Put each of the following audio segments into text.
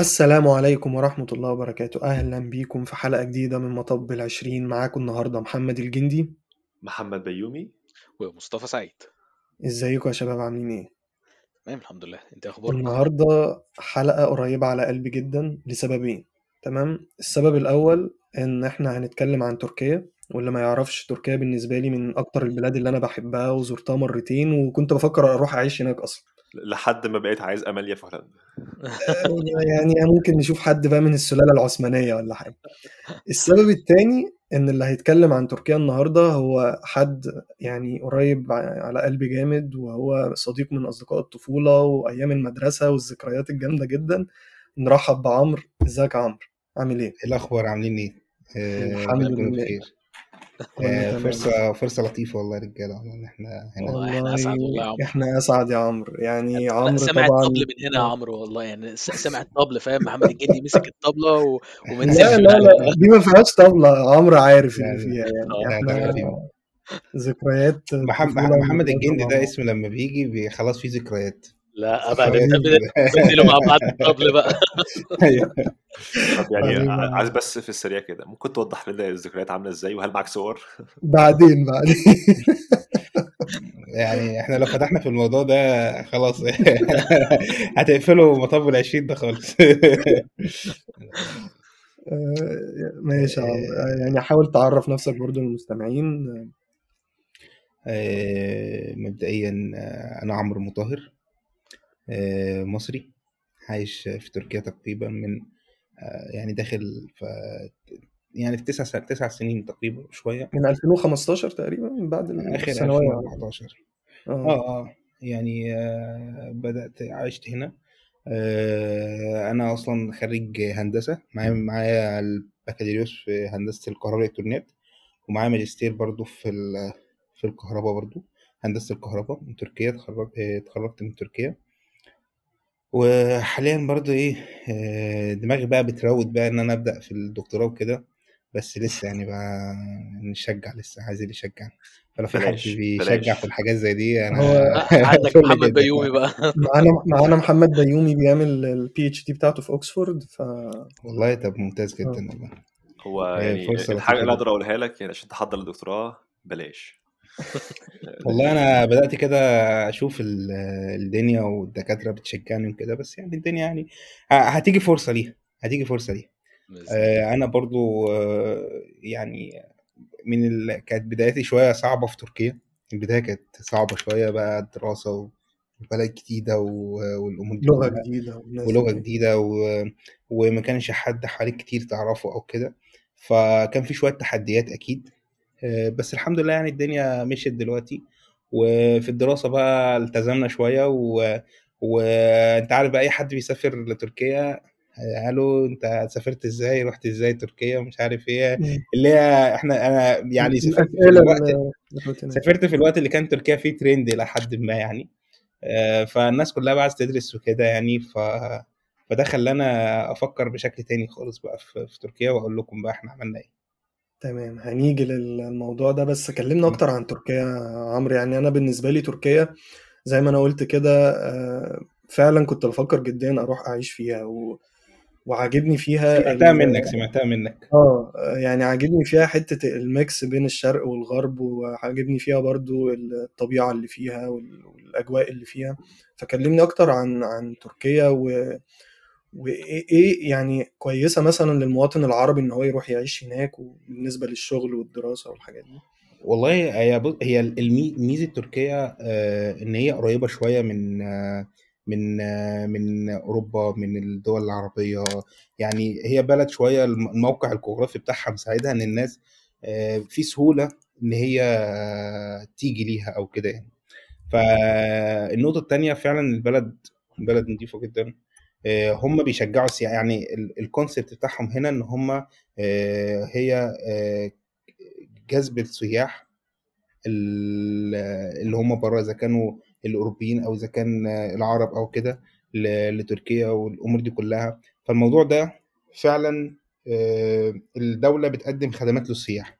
السلام عليكم ورحمة الله وبركاته. أهلا بيكم في حلقة جديدة من مطب العشرين. معاكم النهاردة محمد الجندي. محمد بيومي. ومصطفى سعيد. إزيكم يا شباب؟ عاملين إيه؟ تمام الحمد لله. أنت إيه أخبارك؟ النهاردة حلقة قريبة على قلبي جدا. لسببين. تمام؟ السبب الأول إن إحنا هنتكلم عن تركيا واللي ما يعرفش تركيا بالنسبة لي من أكتر البلاد اللي أنا بحبها وزرتها مرتين وكنت بفكر أروح أعيش هناك أصلا. لحد ما بقيت عايز اماليا في هولندا يعني ممكن نشوف حد بقى من السلالة العثمانية ولا حاجة. السبب التاني إن اللي هيتكلم عن تركيا النهارده هو حد يعني قريب على قلبي جامد وهو صديق من أصدقاء الطفولة وأيام المدرسة والذكريات الجامدة جدا. نرحب بعمرو إزيك يا عمرو عامل إيه؟ إيه الأخبار؟ عاملين إيه؟ آه، الحمد لله. بخير. آه، تمام. فرصه فرصة لطيفة والله يا رجالة. والله إن إحنا هنا والله إحنا أسعد والله يا عمرو. إحنا أسعد يا عمرو. يعني عمرو سمع طبعا الطبل من هنا يا عمرو والله. يعني س- سمع الطبل فاهم؟ محمد الجندي مسك الطبلة و... وما لا لا لا. دي ما فيهاش طبلة. عمرو عارف اللي يعني- فيها. يعني. ذكريات محمد محمد الجندي ده. اسم لما بيجي بي- خلاص فيه ذكريات. لا ابدا. بدلوا مع بعض الطبل بقى أيوة. طب يعني. ع- عايز بس في السريع كده ممكن توضح لنا الذكريات عاملة إزاي وهل معاك صور؟ بعدين بعدين يعني إحنا لو فتحنا في الموضوع ده خلاص هتقفلوا مطب العشرين ده خالص آه، ماشي يعني حاول تعرف نفسك برضو للمستمعين آه، مبدئيا آه، أنا عمرو مطهر مصري عايش في تركيا تقريبا من آه، يعني داخل في يعني في تسع تسع سنين تقريبا شوية. من 2015 تقريبا من بعد آخر الثانوية. 2014 آه. آه آه يعني آه بدأت عشت هنا. آه أنا أصلا خريج هندسة معايا معايا البكالوريوس في هندسة الكهرباء والإلكترونيات ومعايا ماجستير برضو في في الكهرباء برضو هندسة الكهرباء من تركيا آه، اتخرجت من تركيا. وحاليا برضو إيه آه، دماغي بقى بتراود بقى إن أنا أبدأ في الدكتوراه وكده بس لسه يعني بقى نشجع لسه عايزين نشجع فلو في حد بلاش، بيشجع بلاش. في الحاجات زي دي أنا هو عندك فل محمد جدا. بيومي بقى معانا معانا محمد بيومي بيعمل ال PhD بتاعته في اوكسفورد ف والله طب ممتاز جدا آه. والله هو آه، يعني فرصة لطيفة اللي جدا. أقدر أقولها لك يعني عشان تحضر للدكتوراه بلاش والله أنا بدأت كده أشوف ال- الدنيا والدكاترة بتشجعني وكده بس يعني الدنيا يعني ه- هتيجي فرصة ليها هتيجي فرصة ليها آه، أنا برضو آه، يعني من ال... كانت بدايتي شوية صعبة في تركيا البداية كانت صعبة شوية بقى الدراسة وبلد جديدة و- والأمور دي لغة كلها. جديدة والناس ولغة دي. جديدة و... وما كانش حد حواليك كتير تعرفه أو كده فكان في شوية تحديات أكيد بس الحمد لله يعني الدنيا مشيت دلوقتي وفي الدراسة بقى التزمنا شوية و... وانت عارف بقى أي حد بيسافر لتركيا آه، قالوا أنت سافرت إزاي رحت إزاي تركيا مش عارف إيه. اللي هي إحنا أنا يعني سافرت في الوقت. سافرت في الوقت اللي كان تركيا فيه ترند إلى حد ما يعني آه، فالناس كلها بقى عايزة تدرس وكده يعني ف فده خلاني أفكر بشكل تاني خالص بقى في, في تركيا وأقول لكم بقى إحنا عملنا إيه تمام هنيجي للموضوع ده. بس كلمنا. أكتر عن تركيا يا عمرو. يعني أنا بالنسبة لي تركيا زي ما أنا قلت كده آه، فعلا كنت بفكر جدا أروح أعيش فيها و... وعاجبني فيها سمعتها ال- منك سمعتها منك. آه يعني عاجبني فيها حتة الميكس بين الشرق والغرب وعاجبني فيها برضو الطبيعة اللي فيها وال- والأجواء اللي فيها. فكلمني أكتر عن عن تركيا و... وايه إيه يعني كويسة مثلا للمواطن العربي إن هو يروح يعيش هناك وبالنسبة للشغل والدراسة والحاجات دي؟ والله هي هي المي- ميزة تركيا آه، إن هي قريبة شوية من آه، من آه، من أوروبا من الدول العربية. يعني هي بلد شوية الم- الموقع الجغرافي بتاعها مساعدها إن الناس في سهولة إن هي تيجي ليها أو كده يعني. فالنقطة التانية فعلا البلد بلد نظيفه جدا. هم بيشجعوا السياحه يعني ال- الكونسيبت بتاعهم هنا إن هم آه، هي آه، جذب السياح ال- اللي هم بره إذا كانوا الأوروبيين أو إذا كان العرب أو كده لتركيا والأمور دي كلها. فالموضوع ده فعلا آه، الدولة بتقدم خدمات للسياح.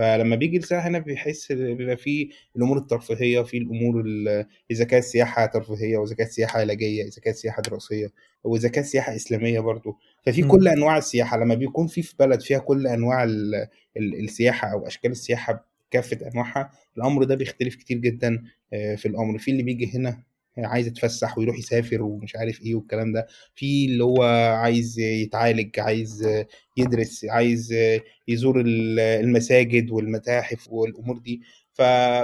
فلما بيجي السائح هنا بيحس بيبقى فيه الأمور الترفيهية في الأمور ال- إذا كانت سياحة ترفيهية وإذا كانت سياحة علاجية إذا كانت سياحة دراسية وإذا كانت سياحة إسلامية برضو ففي. كل أنواع السياحة لما بيكون في في بلد فيها كل أنواع ال- ال- السياحة أو أشكال السياحة بكافة أنواعها الأمر ده بيختلف كتير جدا آه، في الأمر في اللي بيجي هنا عايز يتفسح ويروح يسافر ومش عارف إيه والكلام ده. في اللي هو عايز يتعالج عايز يدرس عايز يزور ال- المساجد والمتاحف والأمور دي. ف...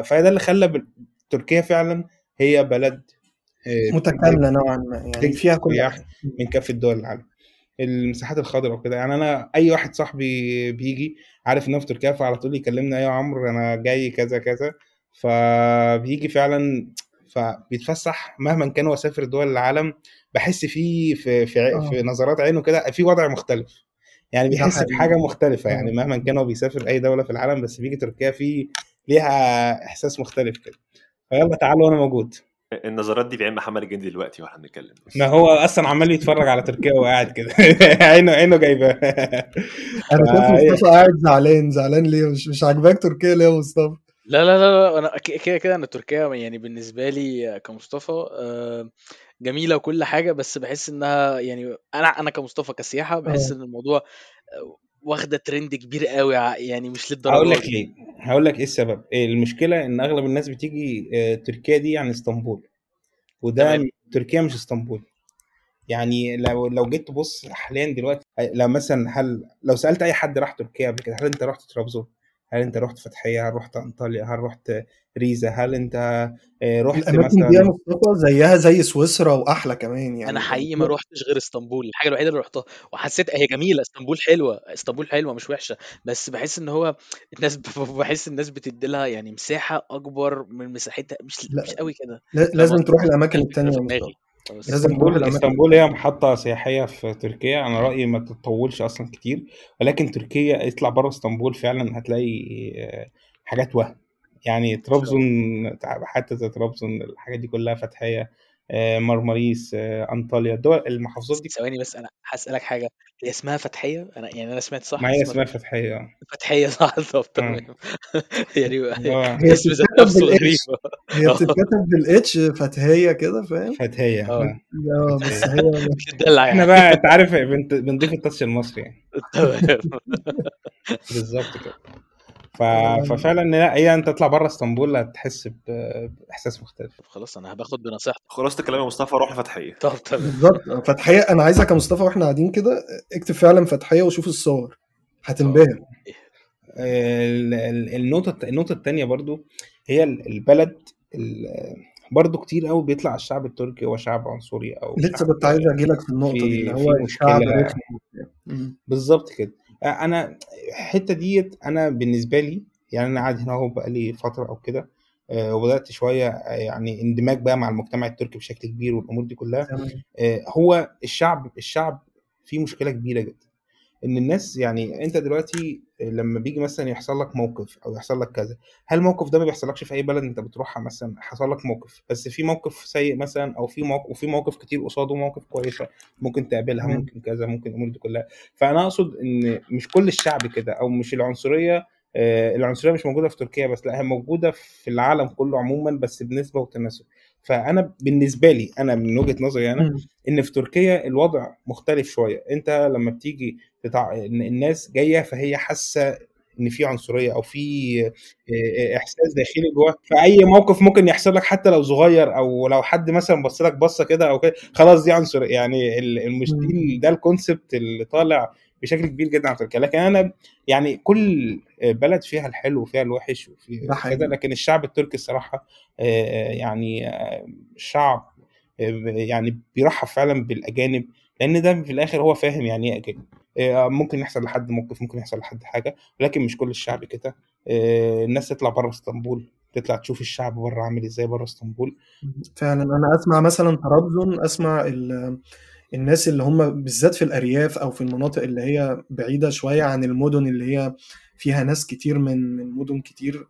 فده اللي خلى تركيا فعلا هي بلد آه، متكاملة نوعا ما. يعني فيها كل من كافه دول العالم. المساحات الخضراء وكده. يعني أنا أي واحد صاحبي بيجي عارف ان في تركيا فعلى طول يكلمنا يا عمرو أنا جاي كذا كذا. فبيجي فعلا فبيتفسح مهما كان هو سافر دول العالم بحس فيه في في, في نظرات عينه كده في وضع مختلف. يعني بيحس بحاجة مختلفة يعني آه مهما كان هو بيسافر أي دولة في العالم بس بيجي تركيا في ليها إحساس مختلف كده. فيلا تعالوا وأنا موجود. النظرات دي بعين محمد الجندي دلوقتي وإحنا بنتكلم ما هو أصلا عمال يتفرج على تركيا وقاعد كده. عينه عينه جايبة. أنا شايف فهي- مصطفى قاعد زعلان زعلان ليه؟ مش مش عاجباك تركيا ليه يا مصطفى؟ لا لا لا لا، أنا ك- كده كده أنا تركيا يعني بالنسبة لي كمصطفى آه، جميلة وكل حاجة بس بحس إنها يعني أنا أنا كمصطفى كسياحة بحس آه. إن الموضوع آه، واخدة ترند كبير قوي ع- يعني مش هقول للدرجه لك دي. ليه هقول لك إيه السبب. إيه المشكلة إن أغلب الناس بتيجي آه، تركيا دي عن إسطنبول وده تمام. تركيا مش إسطنبول. يعني لو لو جيت تبص حاليا دلوقتي لو مثلا هل لو سألت أي حد راح تركيا قبل كده هل أنت رحت طرابزون هل انت رحت فتحية؟ هل رحت أنطاليا؟ هل رحت ريزا هل انت آه، رحت الأماكن دي مثلا مصطفى زيها زي سويسرا وأحلى كمان أنا يعني حقيقي ما روحتش غير إسطنبول الحاجة الوحيدة اللي روحتها وحسيت هي جميلة إسطنبول حلوة إسطنبول حلوة مش وحشة بس بحس إن هو الناس بحس الناس بتدي لها يعني مساحة أكبر من مساحتها مش مش لا قوي كده. لازم تروح الأماكن هي إسطنبول إسطنبول هي محطة سياحية في تركيا. أنا رأيي ما تطولش أصلا كتير ولكن تركيا اطلع بره إسطنبول فعلا هتلاقي آه، حاجات وهم. يعني طرابزون حتى زي طرابزون الحاجات دي كلها فتحية. مرمريس آه، أنطاليا الدول المحافظات دي ثواني بس أنا هسألك حاجة. هي اسمها فتحية؟ أنا يعني أنا سمعت صح ما هي اسمها فتحية آه. فتحية صح طب آه. تمام. يعني هي الاسم ذات بتتكتب نفسه غريب بالاتش هي بتتكتب بالاتش فتهية كده فاهم؟ فتحية آه. آه، بس هي مش تدلع إحنا يعني بقى أنت عارف بنت- بنضيف التاتش المصري. يعني بالظبط كده. ف... آه، ففعلا لا هي انت تطلع بره إسطنبول هتحس بإحساس مختلف. طب خلاص أنا باخد بنصيحتك. خلاص الكلام يا مصطفى روح فتحية. طب تمام بالظبط. فتحية أنا عايزك يا مصطفى وإحنا قاعدين كده اكتب فعلا فتحية وشوف الصور. هتنبهر. ال- ال- النقطة الت- النقطة التانية برضو هي ال- البلد ال- برضو كتير قوي بيطلع الشعب التركي هو شعب عنصري أو لسه شعب كنت عايز أجيلك في النقطة دي اللي هو الشعب وبتاع. مم. بالظبط كده. أنا الحتة ديت أنا بالنسبة لي يعني أنا قاعد هنا أهو بقالي فترة أو كده آه، وبدأت شوية آه، يعني اندماج بقى مع المجتمع التركي بشكل كبير والأمور دي كلها. تمام. آه، هو الشعب الشعب فيه مشكلة كبيرة جدا. إن الناس يعني أنت دلوقتي لما بيجي مثلا يحصل لك موقف أو يحصل لك كذا هل الموقف ده ما بيحصلكش في أي بلد أنت بتروحها مثلا حصل لك موقف بس في موقف سيء مثلا أو في موقف وفي مواقف كتير قصاده مواقف كويسة ممكن تقابلها ممكن كذا ممكن الأمور دي كلها. فأنا أقصد إن مش كل الشعب كده أو مش العنصرية آه، العنصرية مش موجودة في تركيا بس لأ هي موجودة في العالم كله عموما بس بنسبة وتناسب. فأنا بالنسبة لي أنا من وجهة نظري أنا. إن في تركيا الوضع مختلف شوية أنت لما بتيجي تتع... الناس جاية فهي حاسة إن في عنصرية أو في إحساس داخلي جوه فأي موقف ممكن يحصل لك حتى لو صغير أو لو حد مثلا بص لك بصة كده أو كده خلاص دي عنصريه يعني ال- المش... مم. دي- ده الكونسبت اللي طالع بشكل كبير جدا عن تركيا لكن أنا يعني كل بلد فيها الحلو وفيها الوحش وفي ده كده لكن الشعب التركي الصراحة آه، يعني آه، شعب آه، يعني بيرحب فعلا بالأجانب لأن ده في الآخر هو فاهم يعني إيه أجانب. آه، ممكن يحصل لحد موقف ممكن يحصل لحد حاجة ولكن مش كل الشعب كده. آه، الناس تطلع بره اسطنبول تطلع تشوف الشعب بره عامل إزاي بره اسطنبول. فعلا. أنا أسمع مثلا طرابزون أسمع ال- الناس اللي هم بالذات في الأرياف أو في المناطق اللي هي بعيدة شوية عن المدن اللي هي فيها ناس كتير من من مدن كتير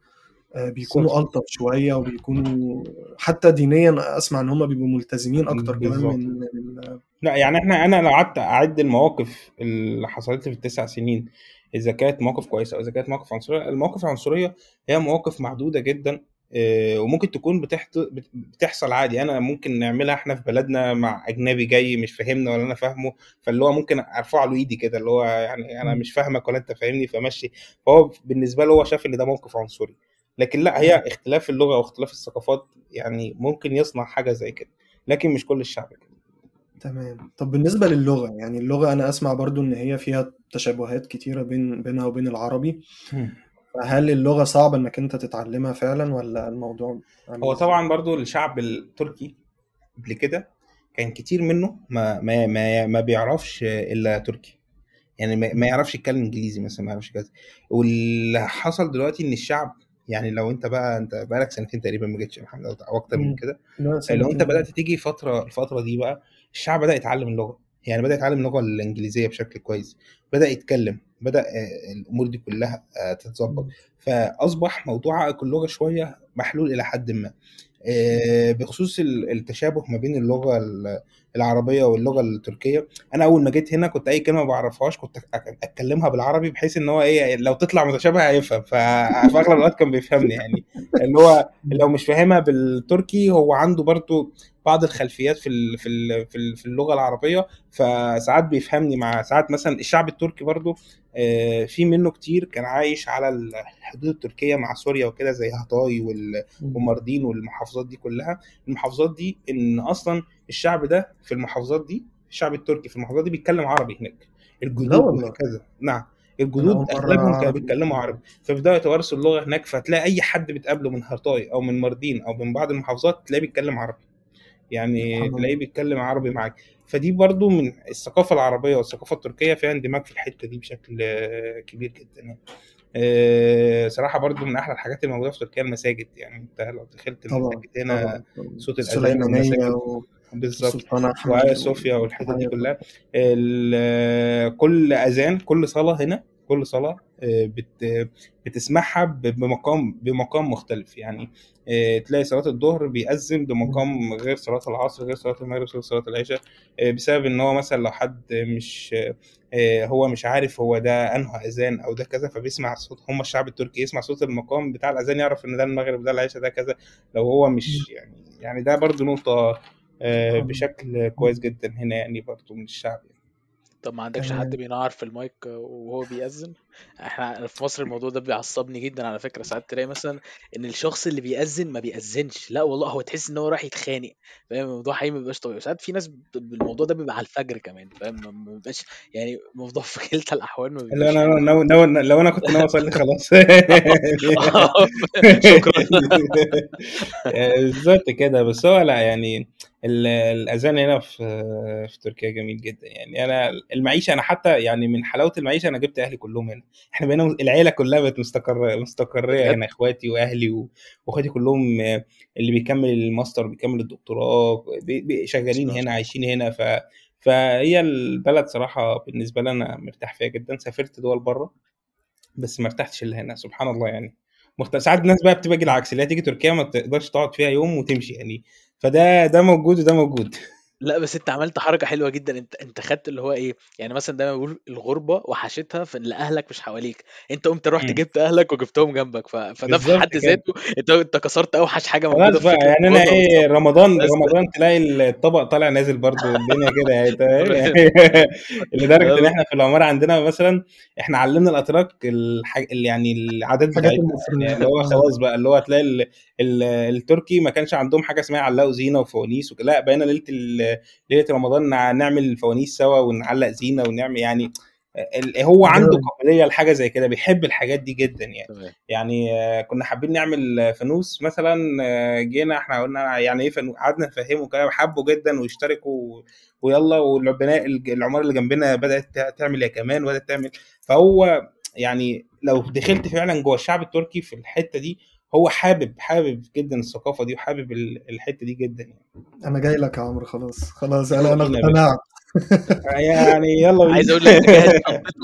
آه، بيكونوا ألطف شوية وبيكونوا حتى دينيا أسمع إن هم بيبقوا ملتزمين أكتر كمان من من لا يعني إحنا أنا لو قعدت أعد المواقف اللي حصلت لي في التسع سنين إذا كانت مواقف كويسة أو إذا كانت مواقف عنصرية المواقف العنصرية هي مواقف محدودة جدا وممكن تكون بتحت... بت- بتحصل عادي. أنا ممكن نعملها إحنا في بلدنا مع أجنبي جاي مش فاهمنا ولا أنا فاهمه فاللي هو ممكن ارفع له إيدي كده اللي هو يعني أنا. مش فاهمك ولا أنت فاهمني فمشي. فهو بالنسبة له هو شاف إن ده موقف عنصري. لكن لأ هي اختلاف اللغة واختلاف الثقافات يعني ممكن يصنع حاجة زي كده. لكن مش كل الشعب كده. تمام. طب بالنسبة للغة يعني اللغة أنا أسمع برضو إن هي فيها تشابهات كتيرة بين بينها وبين العربي. فهل اللغة صعب إنك أنت تتعلمها فعلا ولا الموضوع هو؟ طبعا برضو الشعب التركي قبل كده كان كتير منه ما ما ما, ما بيعرفش إلا تركي. يعني ما, ما يعرفش يتكلم إنجليزي مثلا ما يعرفش كذا واللي حصل دلوقتي إن الشعب يعني لو أنت بقى أنت بقالك سنتين تقريبا ما جيتش محمد أو أكتر من. كده. لو أنت بدأت تيجي فتره الفترة دي بقى الشعب بدأ يتعلم اللغة. يعني بدأ يتعلم اللغة الإنجليزية بشكل كويس بدأ يتكلم بدأ آه، الأمور دي كلها آه، تتظبط. فأصبح موضوع عائق اللغة شوية محلول إلى حد ما آه، بخصوص ال- التشابه ما بين اللغة ال- العربية واللغة التركية. أنا أول ما جيت هنا كنت أي كلمة ما بعرفهاش كنت أتكلمها بالعربي بحيث إن هو إيه لو تطلع متشابهه هيفهم ففي أغلب الاوقات كان بيفهمني يعني. اللي هو لو مش فاهمها بالتركي هو عنده برضو بعض الخلفيات في ال- في ال- في ال- في اللغة العربية فساعات بيفهمني مع ساعات مثلا الشعب التركي برضو آه، في منه كتير كان عايش على الحدود التركية مع سوريا وكده زي هطاي. وماردين والمحافظات دي كلها. المحافظات دي إن أصلا الشعب ده في المحافظات دي الشعب التركي في المحافظات دي بيتكلم عربي هناك. والله وهكذا نعم. مرة أغلبهم كانوا بيتكلموا عربي. فبدأوا يتوارثوا اللغة هناك فتلاقي أي حد بتقابله من هرطاي أو من ماردين أو من بعض المحافظات تلاقيه بيتكلم عربي. يعني تلاقيه بيتكلم عربي معاك. فدي برضو من الثقافة العربية والثقافة التركية فيها اندماج في الحتة دي بشكل كبير جدا يعني. آه، صراحة برضو من أحلى الحاجات الموجوده في تركيا المساجد. يعني أنت لو دخلت المساجد هنا صوت الأذان بالظبط وآيا صوفيا والحتت دي كلها كل أذان كل صلاة هنا كل صلاة آه، بت بتسمعها بمقام بمقام مختلف يعني آه، تلاقي صلاة الظهر بيأذن. بمقام غير صلاة العصر غير صلاة المغرب غير صلاة العشاء آه، بسبب إن هو مثلا لو حد مش هو مش عارف هو ده أنه أذان أو ده كذا فبيسمع صوت هم الشعب التركي يسمع صوت المقام بتاع الأذان يعرف إن ده المغرب ده العشاء ده كذا لو هو. مش يعني يعني ده برضو الله بشكل كويس جدا هنا يعني برضو من الشعب يعني. طب ما عندكش حد بينعر في المايك وهو بيأذن؟ إحنا في مصر الموضوع ده بيعصبني جدا على فكرة. ساعات تلاقي مثلا إن الشخص اللي بيأذن ما بيأذنش. لا والله هو تحس إن هو راح يتخانق فاهم؟ الموضوع حقيقي ما بيبقاش طبيعي. ساعات في ناس الموضوع ده بيبقى على الفجر كمان فاهم؟ ما بيبقاش يعني الموضوع في كلتا الأحوال ما لو بيبقاش أنا حلو لو, أنا كنت ناوي أصلي خلاص. شكرا. بالظبط كده. بس هو لا يعني ال- الأذان هنا في في تركيا جميل جدا. يعني أنا المعيشة أنا حتى يعني من حلاوة المعيشة أنا جبت أهلي كلهم هنا. إحنا بقينا العيلة كلها بقت مستقره مستقرية هنا اخواتي واهلي واخواتي كلهم اللي بيكمل الماستر بيكمل الدكتوراه شغالين هنا عايشين هنا ف فهي البلد صراحة بالنسبة لي أنا مرتاح فيها جدا. سافرت دول بره بس ما ارتحتش إلا هنا سبحان الله يعني. مخت... ساعات الناس بقى بتبقى العكس اللي هي تيجي تركيا ما تقدرش تقعد فيها يوم وتمشي يعني. فده ده موجود وده موجود. لا بس أنت عملت حركة حلوة جدا. أنت أنت خدت اللي هو إيه يعني مثلا دايما بيقول الغربة وحشتها في ان اهلك مش حواليك. أنت قمت رحت. جبت أهلك وجبتهم جنبك. ف... فده في حد كده. ذاته أنت أنت كسرت أوحش حاجة موجودة خلاص في بقى يعني إيه بالظبط. رمضان بس رمضان تلاقي الطبق طالع نازل برضو الدنيا كده يعني إيه؟ ربنا- لدرجة إن لا، إحنا في العمارة عندنا مثلا إحنا علمنا الأتراك الحاج... اللي يعني العادات الحاجات بتاعتنا يعني اللي هو خلاص بقى اللي هو تلاقي ال... ال... التركي ما كانش عندهم حاجة اسمها يعلقوا زينه وفوانيس لا بقينا ليلة ال... ليلة رمضان نع- نعمل فوانيس سوا ونعلق زينة ونعمل يعني هو عنده قابلية لحاجة زي كده بيحب الحاجات دي جدا يعني. تمام. يعني آه، كنا حابين نعمل فانوس مثلا آه، جينا إحنا قلنا يعني إيه فانوس قعدنا نفهمه كده حبوا جدا واشتركوا ويلا والبناء العمارة اللي جنبنا بدأت تع- تعمل هي كمان وبدأت تعمل. فهو يعني لو دخلت فعلا جوه الشعب التركي في الحتة دي هو حابب حابب جدا الثقافة دي وحابب ال- الحتة دي جدا يعني. أنا جاي لك يا عمرو خلاص خلاص أنا أنا اقتنعت. يعني يلا عايز أقول لك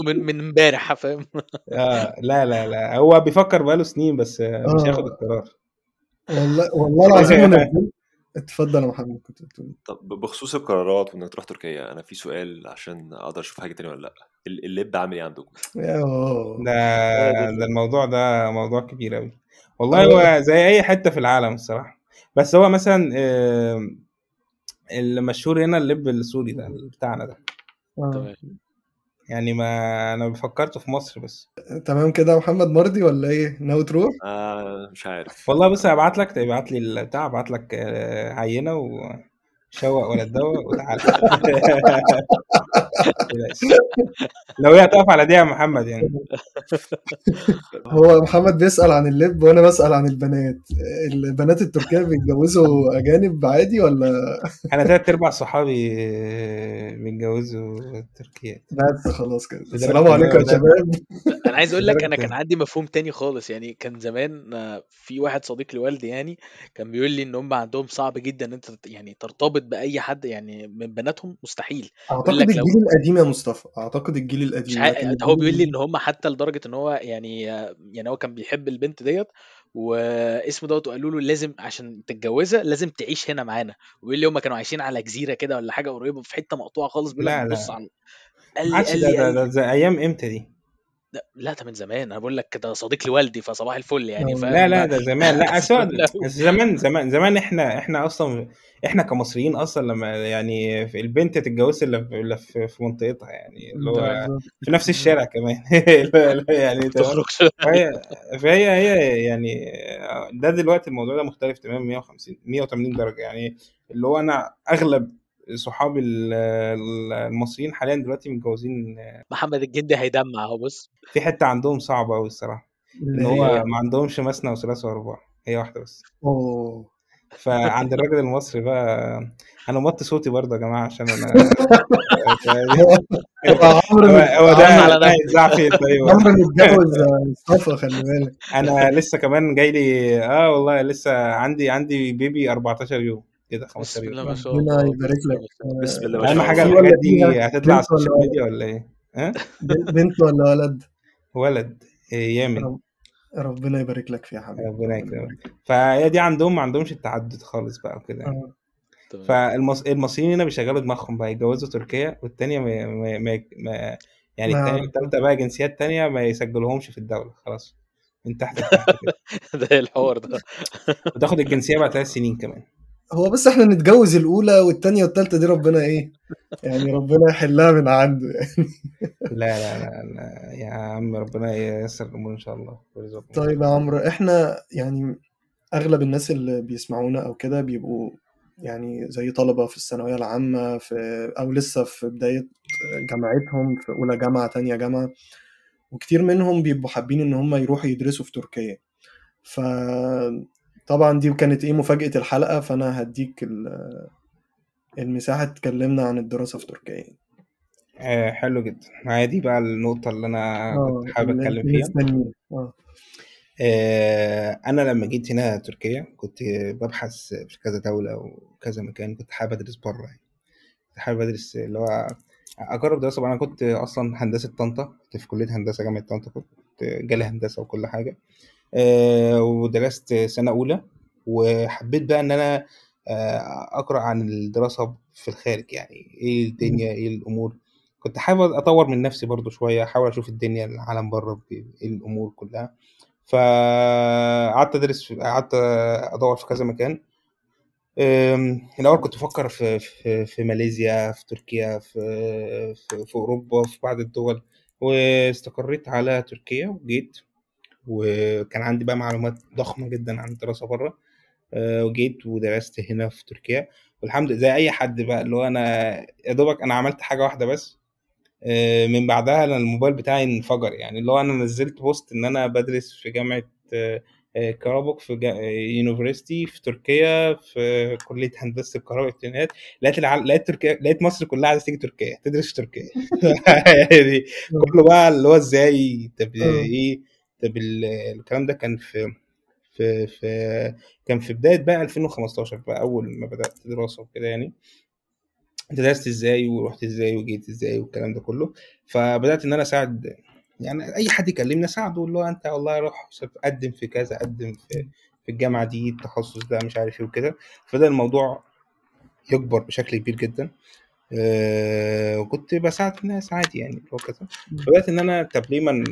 من من إمبارح فاهم؟ آه لا لا لا. هو بيفكر بقاله سنين بس آه، مش هياخد آه القرار. والله والله العظيم أنا اتفضل يا محمد كنت بتقول طب بخصوص القرارات وإنك تروح تركيا أنا في سؤال عشان أقدر أشوف حاجة تانية ولا لأ. ال- اللب عامل إيه عندكم؟ يوه. ده آه، ده الموضوع ده موضوع كبير أوي. والله آه. هو زي أي حتة في العالم الصراحة بس هو مثلا آم، المشهور هنا اللب السوري ده بتاعنا ده آه. تمام يعني ما أنا فكرته في مصر بس تمام كده يا محمد مرضي ولا إيه ناوي تروح آه مش عارف والله بص هبعت لك ابعت لي البتاع ابعت لك آه، عينة وشوق ولا تدوق وتعالى. لو هي هتقف على دي يا محمد يعني. هو محمد بيسأل عن اللب وأنا بسأل عن البنات. البنات التركية بيتجوزوا أجانب عادي ولا؟ أنا تلات أرباع صحابي بيتجوزوا تركيا بس خلاص كده. السلام عليكم يا أنا- شباب. أنا عايز أقول لك أنا كان عندي مفهوم تاني خالص. يعني كان زمان في واحد صديق لوالدي يعني كان بيقول لي إن هم عندهم صعب جدا إن أنت يعني ترتبط بأي حد يعني من بناتهم مستحيل. أعتقد الجيل القديم يا مصطفى. أعتقد الجيل مش القديم عارف لكن ده هو بيقول لي إن هم حتى لدرجة إن هو يعني يعني هو كان بيحب البنت ديت واسمه دوت وقالوا له لازم عشان تتجوزها لازم تعيش هنا معانا. وبيقول لي هم كانوا عايشين على جزيرة كده ولا حاجة قريبة في حتة مقطوعة خالص بيقول لك. بتبص على قال لي قال ده, لي ده, قال ده لي أيام إمتى دي؟ لا لا ده من زمان. أنا بقول لك ده صديق لوالدي فصباح الفل يعني آه. فاهم؟ لا لا ده زمان. لا. زمان زمان زمان إحنا إحنا أصلا إحنا كمصريين أصلا لما يعني في البنت تتجوز الا في- إلا في في منطقتها يعني اللي هو في نفس الشارع كمان. يعني تخرجش فهي فهي هي يعني ده دلوقتي الموضوع ده مختلف تماما 150 180 درجة يعني اللي هو أنا أغلب صحابي ال- ال- المصريين حاليا دلوقتي متجوزين محمد الجندي هيدمع اهو بص. في حتة عندهم صعبة قوي الصراحة إن هو ما عندهمش مثنى وثلاث ورباع هي واحدة بس. أوه. فعند الراجل المصري بقى أنا موطي صوتي برضه يا جماعة عشان أنا هو ده ده فين طيب. عمرو متجوز مصطفى خلي بالك. أنا لسه كمان جاي لي آه والله لسه عندي عندي بيبي 14 يوم. كده 15 بسم الله ما شاء ربنا الله. يبارك بسم الله لك ما شاء الله. بسم الله. ما أهم شاء حاجة الله. في الحاجات دي هتطلع على ال social؟ media ولا إيه؟ ها؟ بنت ولا ولد؟ ولد. إيه، يامن. رب- ربنا يبارك لك فيها يا حبيبي. ربنا يكرمك. فهي دي عندهم ما عندهمش التعدد خالص بقى وكده يعني. آه. فالمصريين هنا بيشغلوا دماغهم بقى يتجوزوا تركيا والتانية ما, ما, ما, ما يعني التانية التالتة بقى جنسيات تانية ما يسجلوهمش في الدولة خلاص. من تحت لتحت كده. ده إيه الحوار ده؟ وتاخد الجنسية بعد ثلاث سنين كمان. هو بس إحنا نتجوز الأولى والتانية والتالتة دي ربنا إيه؟ يعني ربنا يحلها من عنده يعني. لا لا لا, لا. يا عم ربنا ييسر الأمور إن شاء الله. طيب يا عمرو إحنا يعني أغلب الناس اللي بيسمعونا أو كده بيبقوا يعني زي طلبة في الثانوية العامة في أو لسه في بداية جامعتهم في أولى جامعة تانية جامعة. وكتير منهم بيبقوا حابين إن هم يروحوا يدرسوا في تركيا. ف طبعا دي كانت إيه مفاجأة الحلقة فأنا هديك ال- المساحة تكلمنا عن الدراسة في تركيا. آه حلو جدا. ما هي دي بقى النقطة اللي أنا آه كنت حابب انت فيها. آه. آه، أنا لما جيت هنا تركيا كنت ببحث في كذا دولة وكذا مكان كنت حابب أدرس بره يعني. كنت حابب أدرس اللي هو أجرب دراسة. أنا كنت أصلا هندسة طنطا كنت في كلية هندسة جامعة طنطا كنت جالي هندسة وكل حاجة. آه، ودرست سنة أولى وحبيت بقى إن أنا آه، أقرأ عن الدراسة في الخارج يعني إيه الدنيا إيه الأمور. كنت حابب أطور من نفسي برضو شوية أحاول أشوف الدنيا العالم بره إيه الأمور كلها. فقعدت أدرس قعدت أدور في كذا مكان. الأول كنت بفكر في في, في ماليزيا في تركيا في, في في أوروبا في بعض الدول واستقريت على تركيا وجيت. وكان عندي بقى معلومات ضخمة جدا عن الدراسة بره أه، وجيت ودرست هنا في تركيا. والحمد لله زي أي حد بقى اللي هو أنا يا دوبك أنا عملت حاجة واحدة بس. آه، من بعدها أنا الموبايل بتاعي انفجر يعني اللي هو أنا نزلت بوست إن أنا بدرس في جامعة آه، آه، كرابوك في جا... يونيفرستي في تركيا في كلية هندسة الكهرباء والإلكترونيات. لقيت الع... لقيت تركيا لقيت مصر كلها عايزة تيجي تركيا تدرس في تركيا. يعني كله بقى اللي هو إزاي؟ طب آه. إيه؟ طب ال- الكلام ده كان في في في كان في بداية بقى 2015 بقى أول ما بدأت دراسة وكده يعني. درست إزاي ورحت إزاي وجيت إزاي والكلام ده كله. فبدأت إن أنا أساعد يعني أي حد يكلمني أساعده اللي هو أنت والله روح قدم في كذا قدم في في الجامعة دي التخصص ده مش عارف إيه وكده. فبدأ الموضوع يكبر بشكل كبير جدا. آه، وكنت بساعد الناس عادي يعني اللي هو كده. فبدأت إن أنا طب ليه ما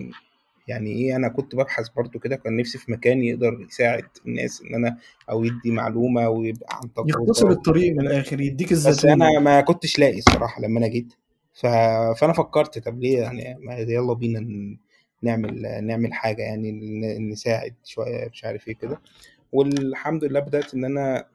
يعني إيه أنا كنت ببحث برضو كده كان نفسي في مكان يقدر يساعد الناس إن أنا أو يدي معلومة ويبقى عن يختصر تجربه الطريق من الآخر يديك بس الزتونه أنا ما كنتش لاقي الصراحة لما أنا جيت. ف... فأنا فكرت طب ليه يعني ما يلا بينا نعمل نعمل حاجة يعني نساعد شوية مش عارف إيه كده. والحمد لله بدأت إن أنا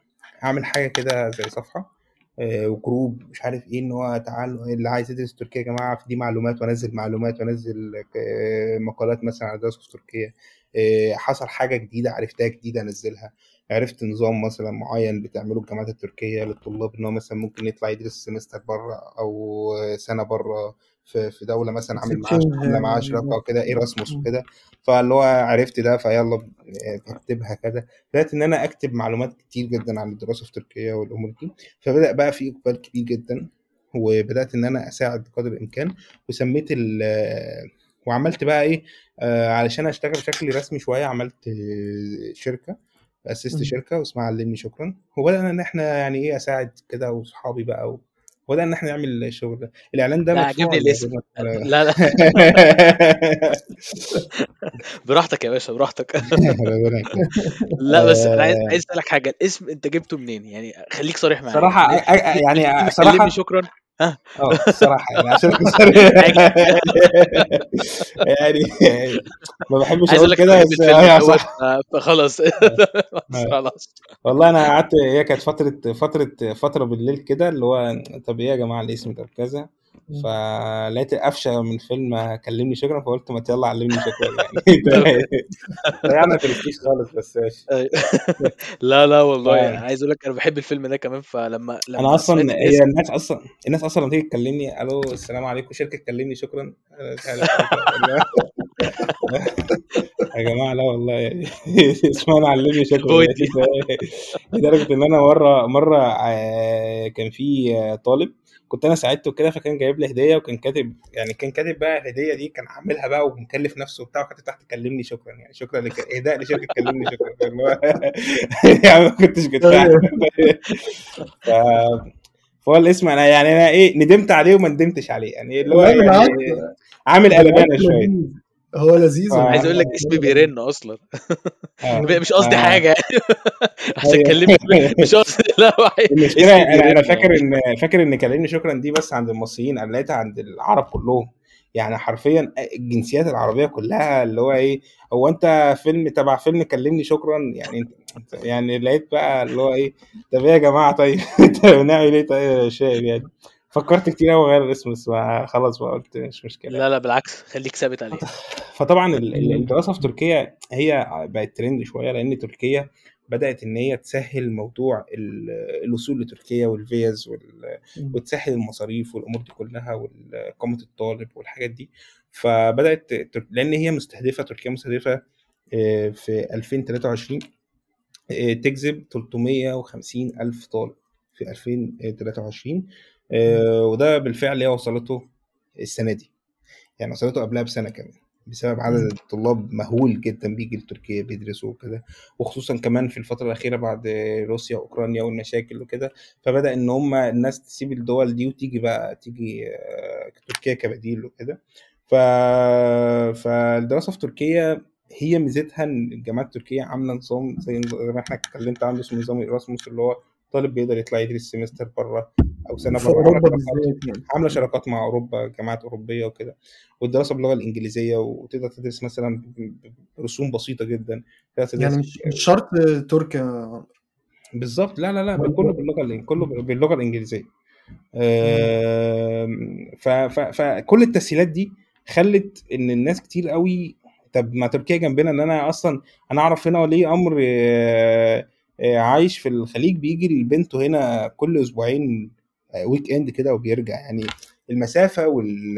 أعمل حاجة كده زي صفحة. وجروب مش عارف إيه إن هو تعالوا اللي عايز يدرس تركيا يا جماعة في دي معلومات وأنزل معلومات وأنزل آه، مقالات مثلا على دراسة في تركيا. آه، حصل حاجة جديدة عرفتها جديدة انزلها عرفت نظام مثلا معين بتعمله الجامعات التركية للطلاب إن هو مثلا ممكن يطلع يدرس سمستر بره أو سنة بره. في في دولة مثلا عامل exchange عاملة معاها شراكة وكده Erasmus وكده. فاللي هو عرفت ده فيلا آه، بكتبها كده. بدأت إن أنا أكتب معلومات كتير جدا عن الدراسة في تركيا والأمور دي. فبدأ بقى في إقبال كبير جدا وبدأت إن أنا أساعد قدر الإمكان. وسميت ال وعملت بقى إيه آه علشان أشتغل بشكل رسمي شوية عملت آه، شركه اسست. شركة واسمها علمني شكرا. وبدأنا إن إحنا يعني إيه أساعد كده واصحابي بقى و... وبدأنا إن إحنا نعمل الشغل ده الإعلان ده لا عجبني الاسم. لا لا. براحتك يا باشا براحتك. لا بس أنا عايز آه، عايز أسألك حاجة. الاسم أنت جبته منين؟ يعني خليك صريح معايا. صراحة يعني اسم صراحة شكرا؟ ها آه الصراحة يعني عشان صريح. يعني ما بحبش أقول كده بس هي دوت صح ف- فخلاص آه. خلاص والله أنا قعدت هي كانت فترة فترة فترة بالليل كده اللي هو طب إيه يا جماعة الاسم ده كذا. فلقيت قفشه من فيلم كلمني شكرا فقلت ما يلا علمني شكرا يعني. يعني ما تركيش خالص بس ماشي. أيوة. لا لا والله ف- عايز أقول لك أنا بحب الفيلم ده كمان فلما أنا لما أصلا سمعت هي الناس أصلا الناس أصلا لما تيجي تكلمني ألو السلام عليكم شركة كلمني شكرا. يا جماعة لا والله يعني اسمها علمني شكرا؟ يعني لدرجة إن أنا مرة مرة آه، كان في طالب كنت أنا ساعدته كده فكان جايب لي هدية وكان كاتب يعني كان كاتب بقى الهدية دي كان عاملها بقى ومكلف نفسه وبتاع وكاتب تحت كلمني شكرا يعني شكرا لك إهداء لشركة كلمني شكرا. يعني ما كنتش أيوه. ف... فهو الاسم أنا يعني أنا إيه ندمت عليه وما ندمتش عليه يعني اللي هو يعني عامل قلبانة شوية. هو لذيذ ف... عايز أقول لك اسمي بيرن أصلا. آه. مش قصدي ف... حاجة. عشان أيوه. كلمني مش قصدي لا واحد المشكلة أنا أنا فاكر ان فاكر إن كلمني شكرا دي بس عند المصريين أنا لقيتها عند العرب كلهم. يعني حرفيا الجنسيات العربية كلها اللي هو إيه هو أنت فيلم تبع فيلم كلمني شكرا؟ يعني انت يعني لقيت بقى اللي هو إيه طب إيه يا جماعة؟ طيب. نعمل إيه؟ طيب يا شايف يعني. فكرت كتير قوي أغير الاسم بس خلاص بقى قلت مش مشكلة لا لا بالعكس خليك ثابت عليه فطبعا. الدراسة في تركيا هي بقت ترند شوية لأن تركيا بدأت إن هي تسهل موضوع ال- الوصول لتركيا والفيز وال-. وتسهل المصاريف والأمور دي كلها واقامه الطالب والحاجات دي فبدأت لأن هي مستهدفة تركيا مستهدفة آه، في 2023 آه، تجذب 350 ألف طالب في 2023 مم. آه، وده بالفعل هي وصلته السنة دي. يعني وصلته قبلها بسنة كمان بسبب عدد. الطلاب مهول جدا بيجي لتركيا بيدرسوا وكده وخصوصا كمان في الفترة الأخيرة بعد روسيا وأوكرانيا والمشاكل وكده. فبدأ إن هم الناس تسيب الدول دي وتيجي بقى تيجي آه، تركيا كبديل وكده. ف... فالدراسة في تركيا هي ميزتها إن الجامعات التركية عاملة نظام زي ما إحنا اتكلمت عنه اسمه نظام إيراسموس اللي هو طالب بيقدر يطلع يدرس سمستر بره. أو سنة في أوروبا شراكات بالذات يعني. عاملة شراكات مع أوروبا جامعات أوروبية وكده والدراسة باللغة الإنجليزية وتقدر تدرس مثلا برسوم بسيطة جدا يعني مش شرط تركيا بالظبط. لا لا لا كله باللغة كله باللغة الإنجليزية. فكل التسهيلات دي خلت إن الناس كتير قوي طب ما تركيا جنبنا إن أنا أصلا أنا أعرف هنا ولي أمر آه، آه، عايش في الخليج بيجي لبنته هنا كل أسبوعين weekend كده وبيرجع. يعني المسافة وال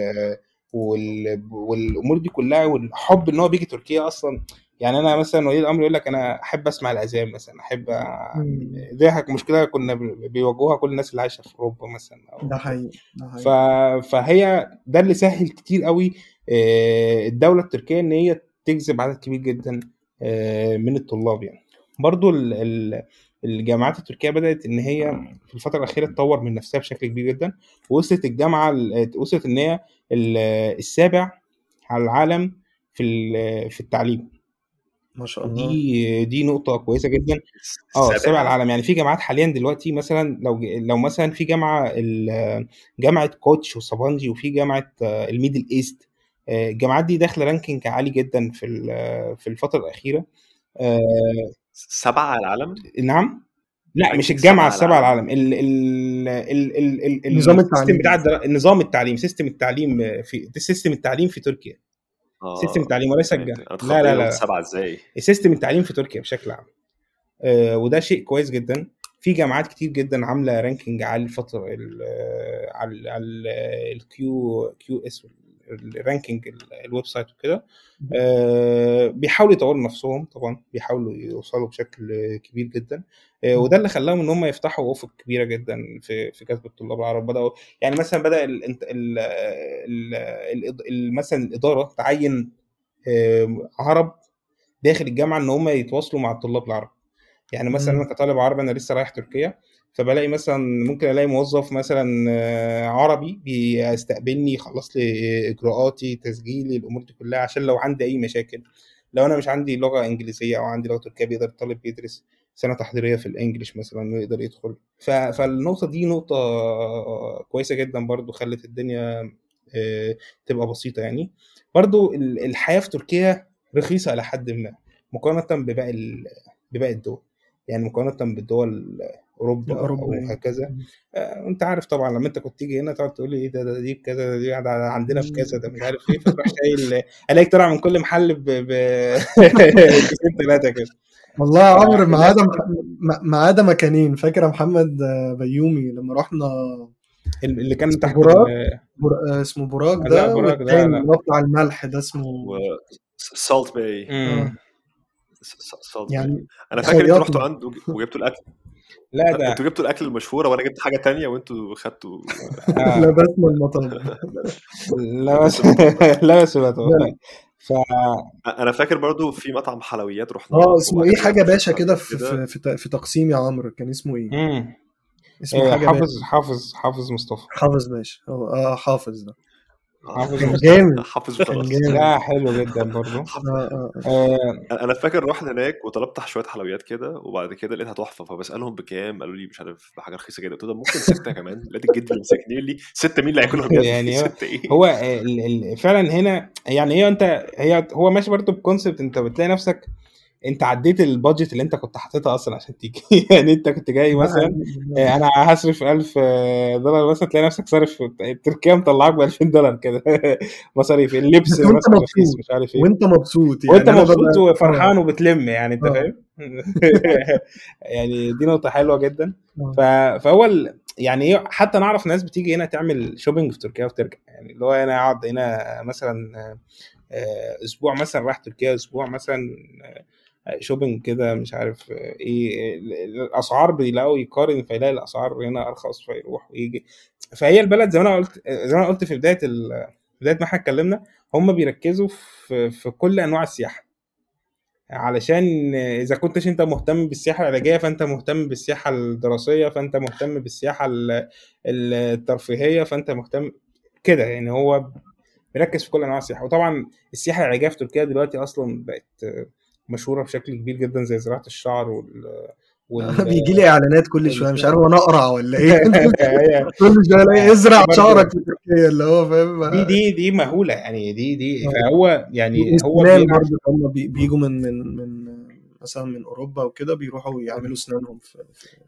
وال والأمور دي كلها والحب إن هو بيجي تركيا أصلا. يعني أنا مثلا ولي الأمر يقول لك أنا أحب أسمع الاذان مثلا أحب. دي مشكلة كنا بي- بيواجهوها كل الناس اللي عايشة في أوروبا مثلا أو ده حقيقي ده ف... حقيقي فهي ده اللي سهل كتير قوي آه، الدولة التركية إن هي تجذب عدد كبير جدا آه، من الطلاب يعني. برضو ال... ال... الجامعات التركية بدأت إن هي في الفترة الأخيرة تطور من نفسها بشكل كبير جدا ووصلت الجامعة ال- وصلت إن هي ال- السابع على العالم في ال- في التعليم. ما شاء الله. دي دي نقطة كويسة جدا. آه السابع على العالم. يعني في جامعات حاليا دلوقتي مثلا لو لو مثلا في جامعة جامعة كوتش وسابانجي وفي جامعة آه، ال Middle East آه، الجامعات دي داخلة ranking عالي جدا في في الفترة الأخيرة. آه، سبعة على العالم؟ نعم. لا مش ranking الجامعة السبعة على العالم. ال ال ال ال ال ال نظام ال system التعليم بتاع الدرا... نظام التعليم system التعليم في system التعليم في تركيا. system آه. التعليم وليس الجامعة. لا لا لا. سبعة إزاي؟ system التعليم في تركيا بشكل عام. آه، وده شيء كويس جدا. في جامعات كتير جدا عاملة ranking على الفترة ال- آه، على على ال Q QS ال ranking ال- website وكده. آه، بيحاولوا يطوروا نفسهم طبعا بيحاولوا يوصلوا بشكل كبير جدا. آه، وده اللي خلاهم إن هم يفتحوا أفق كبيرة جدا في في جذب الطلاب العرب. بدأوا يعني مثلا بدأ ال ال ال ال ال مثلا الإدارة تعين عرب داخل الجامعة إن هم يتواصلوا مع الطلاب العرب. يعني مثلا. أنا كطالب عربي أنا لسه رايح تركيا. فبلاقي مثلا ممكن ألاقي موظف مثلا آه، عربي بيستقبلني يخلص لي إجراءاتي تسجيلي الأمور دي كلها عشان لو عندي أي مشاكل. لو أنا مش عندي لغة إنجليزية أو عندي لغة تركية بيقدر الطالب يدرس سنة تحضيرية في الإنجليش مثلا ويقدر يدخل. فالنقطة دي نقطة كويسة جدا برضو خلت الدنيا آه، تبقى بسيطة يعني. برضو ال- الحياة في تركيا رخيصة إلى حد ما مقارنة بباقي بباقي الدول. يعني مقارنة بالدول أوروبا أو الأوروبية هكذا آه، أنت عارف طبعا لما أنت كنت تيجي هنا تقعد تقول لي إيه ده, ده دي بكذا ده دي ده عندنا بكذا ده مش عارف إيه فتروح شايل ألاقيك طالع من كل محل ب ثلاثة كده. والله يا عمرو ما عدا ما- ما عدا مكانين. فاكر يا محمد آه، بيومي لما رحنا اللي كان تحت براك بر... آه، اسمه براك ده براك ده بتاع الملح ده اسمه سالت باي باي يعني أنا فاكر أنتوا رحتوا عنده وجبتوا الأكل. لا ده. أنتوا جبتوا الأكل المشهورة وأنا جبت حاجة تانية وأنتوا خدتوا. آه. لا بس لبس المطب لا بس لا لا. ف أنا فاكر برضو في مطعم حلويات رحناه آه اسمه إيه؟ حاجة باشا كده في في في, ت- في تقسيم يا عمرو. كان اسمه إيه؟ مم. اسمه آه، حاجة باشا. حافظ حافظ حافظ مصطفى. حافظ باشا. آه حافظ ده. حافظ جامد. حافظ وخلاص لا حلو جدا آه آه آه. آه، أنا فاكر رحت هناك وطلبت شوية حلويات كده وبعد كده لقيتها تحفة فبسألهم بكام قالوا لي مش عارف بحاجه رخيصة جدا. قلت لهم ممكن ستة كمان. لقيت الجد اللي مسكني لي سته مين اللي هياكلهم يا ابني يعني هو سته إيه؟ هو ال- ال- فعلا هنا يعني هي انت هي هو ماشي برضو بكونسبت أنت بتلاقي نفسك انت عديت البادجت اللي انت كنت حاططها أصلا عشان تيجي. يعني انت كنت جاي لا مثلا آه، أنا هصرف 1000 آه، دولار مثلا تلاقي نفسك صارف تركيا مطلعك ب 2000 دولار كده. مصاريف اللبس بس وانت مبسوط. مش عارف إيه. وانت مبسوط وانت يعني أنا مبسوط وفرحان آه. وبتلم يعني انت آه. فاهم؟ يعني دي نقطة حلوة جدا. فهو. يعني إيه حتى نعرف ناس بتيجي هنا تعمل شوبينج في تركيا وترجع. يعني اللي هو أنا اقعد هنا مثلا آه، أسبوع مثلا رايح تركيا أسبوع مثلا آه، شوبينج كده مش عارف إيه ال- ال- الأسعار بيلاقوا يقارن فيلاقي الأسعار هنا أرخص فيروح ويجي. فهي البلد زي ما أنا قلت زي ما أنا قلت في بداية ال... بداية ما إحنا اتكلمنا هم بيركزوا في في كل أنواع السياحة. علشان إذا كنتش أنت مهتم بالسياحة العلاجية فأنت مهتم بالسياحة الدراسية فأنت مهتم بالسياحة ال- ال- الترفيهية فأنت مهتم كده. يعني هو بيركز في كل أنواع السياحة. وطبعا السياحة العلاجية في تركيا دلوقتي أصلا بقت مشهورة بشكل كبير جدا زي زراعة الشعر وال وال بيجي لي إعلانات كل شوية مش عارف أنا اقرع ولا إيه؟ كل شوية ألاقي ازرع شعرك في تركيا اللي هو فاهم؟ دي دي دي مهولة يعني دي دي آه. فهو يعني هو برضه هم بي- بيجوا من من من مثلا من أوروبا وكده بيروحوا يعملوا إسنانهم في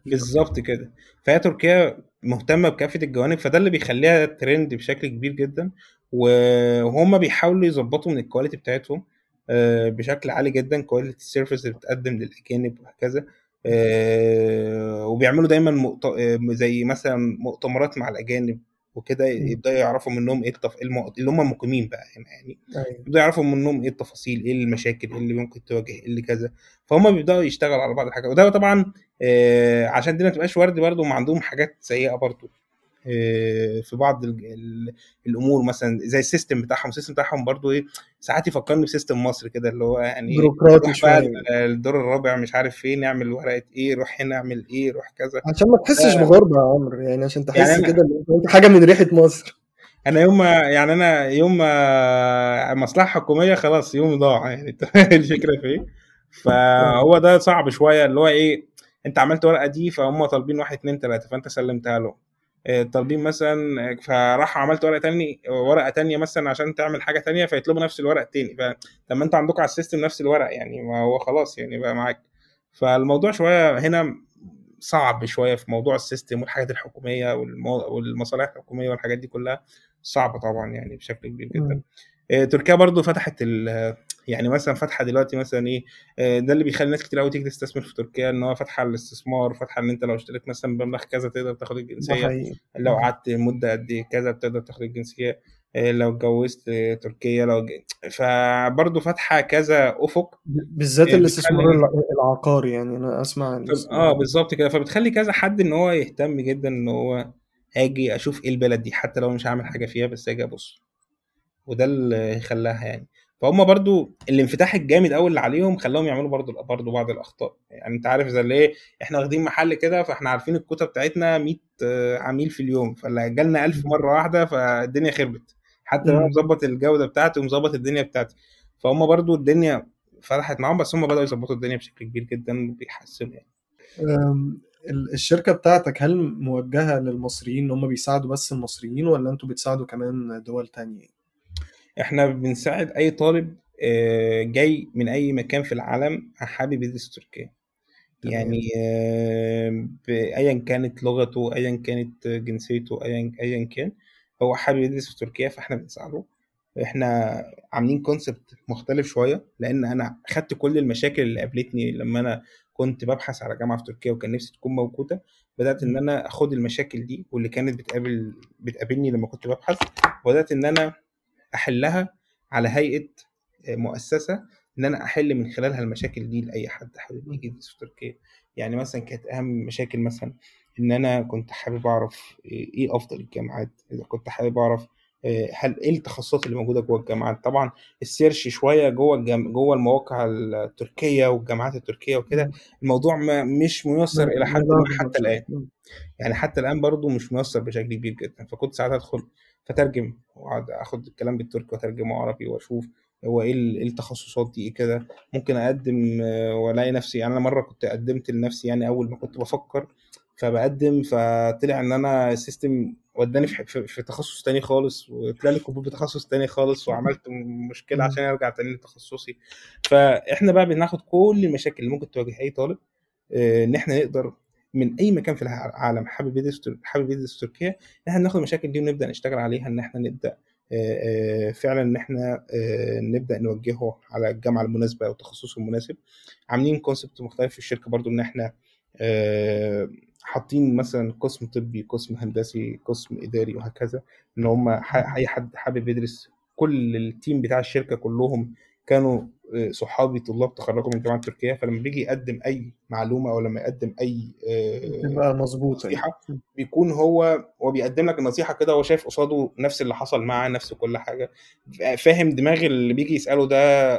بالظبط كده. فهي تركيا مهتمة بكافة الجوانب فده اللي بيخليها ترند بشكل كبير جدا وهم بيحاولوا يظبطوا من ال quality بتاعتهم. آه، بشكل عالي جدا. quality ال service اللي بتقدم للأجانب وهكذا. آه، وبيعملوا دايما مؤت... آه، زي مثلا مؤتمرات مع الأجانب وكده. يبدأوا يعرفوا منهم إيه التف... اللي هم المقيمين بقى هنا يعني. أيوه. يبدأوا يعرفوا منهم إيه التفاصيل إيه المشاكل إيه اللي ممكن تواجه إيه اللي كذا. فهم بيبدأوا يشتغلوا على بعض الحاجات وده طبعا آه، عشان دي ما تبقاش ورد برضه هم عندهم حاجات سيئة برضه. آه، في بعض ال- ال- الأمور مثلا زي ال system بتاعهم ال system بتاعهم برضو إيه ساعات يفكرني ب system مصر كده اللي هو يعني بيروقراطي روح بقى شوية. الدور الرابع مش عارف فين نعمل ورقة إيه روح هنا اعمل إيه روح كذا. عشان ما تحسش لا. بغربة يا عمرو يعني عشان يعني تحس أنا- كده حاجة من ريحة مصر. أنا يوم ما يعني أنا يوم ما مصلحة حكومية خلاص يومي ضاع يعني فاهم الفكرة في إيه؟ فهو ده صعب شوية اللي هو إيه أنت عملت ورقة دي فهم طالبين واحد اتنين تلاتة فأنت سلمتها له آه، طالبين مثلا فراح عملت ورقة تاني ورقة تانية مثلا عشان تعمل حاجة تانية فيطلبوا نفس الورق التاني فطب ما انت عندكم على ال system نفس الورق يعني ما هو خلاص يعني بقى معاك فالموضوع شوية هنا صعب شوية في موضوع ال system والحاجات الحكومية. والمصالح الحكومية والحاجات دي كلها صعبة طبعا يعني بشكل كبير جدا. آه، تركيا برضو فتحت ال يعني مثلا فاتحه دلوقتي مثلا إيه آه، ده اللي بيخلي ناس كتير قوي تيجي تستثمر في تركيا إن هو فاتحه الاستثمار فاتحه إن أنت لو اشتريت مثلا بمبلغ كذا تقدر تاخد الجنسية لو قعدت مدة قد إيه كذا بتقدر تاخد الجنسية آه، لو اتجوزت آه، تركيا لو ج... فبرضه فاتحه كذا أفق بالذات الاستثمار بتخلي الع- العقاري يعني أنا أسمع آه بالظبط كده. فبتخلي كذا حد إن هو يهتم جدا إن هو آجي أشوف إيه البلد دي حتى لو مش هعمل حاجة فيها بس آجي أبص. وده اللي خلاها يعني. فهم برضو الانفتاح الجامد قوي اللي عليهم خلاهم يعملوا برضو برضو بعض الأخطاء. يعني أنت عارف زي اللي إيه إحنا واخدين محل كده فإحنا عارفين الكوتا بتاعتنا 100 آه، عميل في اليوم فاللي جالنا 1000 مرة واحدة فالدنيا خربت. حتى لو. مظبط الجودة بتاعتي ومظبط الدنيا بتاعتي. فهم برضو الدنيا فتحت معاهم بس هم بدأوا يظبطوا الدنيا بشكل كبير جدا وبيحسنوا يعني. أم، ال- الشركة بتاعتك هل موجهة للمصريين إن هم بيساعدوا بس المصريين ولا أنتوا بتساعدوا كمان دول تانية؟ إحنا بنساعد أي طالب آه، جاي من أي مكان في العالم حابب يدرس تركيا. يعني آه، ايا كانت لغته ايا كانت جنسيته ايا ايا كان هو حابب يدرس في تركيا فاحنا بنساعده. إحنا عاملين كونسبت مختلف شوية لأن أنا خدت كل المشاكل اللي قابلتني لما أنا كنت ببحث على جامعة في تركيا وكان نفسي تكون موجودة. بدأت إن أنا أخد المشاكل دي واللي كانت بتقابل بتقابلني لما كنت ببحث وبدأت إن أنا أحلها على هيئة مؤسسة إن أنا أحل من خلالها المشاكل دي لأي حد. حابب يجي في تركيا يعني مثلا كانت أهم مشاكل مثلا إن أنا كنت حابب أعرف إيه أفضل الجامعات إذا كنت حابب أعرف آه، هل إيه التخصصات اللي موجودة جوه الجامعات؟ طبعا ال search شوية جوه الجام... جوه المواقع التركية والجامعات التركية وكده الموضوع ما مش ميسر إلى حد ما حتى الآن. يعني حتى الآن برضو مش ميسر بشكل كبير جدا. فكنت ساعات أدخل فترجم وأقعد آخد الكلام بالتركي وأترجمه عربي وأشوف هو إيه إيه التخصصات دي إيه كده. ممكن أقدم آه، وألاقي نفسي يعني أنا مرة كنت قدمت لنفسي يعني أول ما كنت بفكر فبقدم فطلع إن أنا ال system وداني في, في, في تخصص تاني خالص وطلع لي قبول بتخصص تاني خالص وعملت مشكلة عشان أرجع تاني لتخصصي. فإحنا بقى بناخد كل المشاكل اللي ممكن تواجه أي طالب آه، إن إحنا نقدر من أي مكان في العالم حابب يدرس حابب يدرس تركيا إن إحنا ناخد المشاكل دي ونبدأ نشتغل عليها إن إحنا نبدأ فعلا إن إحنا نبدأ نوجهه على الجامعة المناسبة أو التخصص المناسب. عاملين كونسبت مختلف في الشركة برضو إن إحنا حاطين مثلا قسم طبي قسم هندسي قسم إداري وهكذا إن هم أي حد حابب يدرس كل التيم بتاع الشركة كلهم كانوا آه، صحابي طلاب تخرجوا من جامعة تركيا فلما بيجي يقدم أي معلومة أو لما يقدم أي آه، تبقى مظبوطة يعني. نصيحة بيكون هو هو بيقدم لك النصيحة كده هو شايف قصاده نفس اللي حصل معاه نفس كل حاجة فاهم دماغ اللي بيجي يسأله ده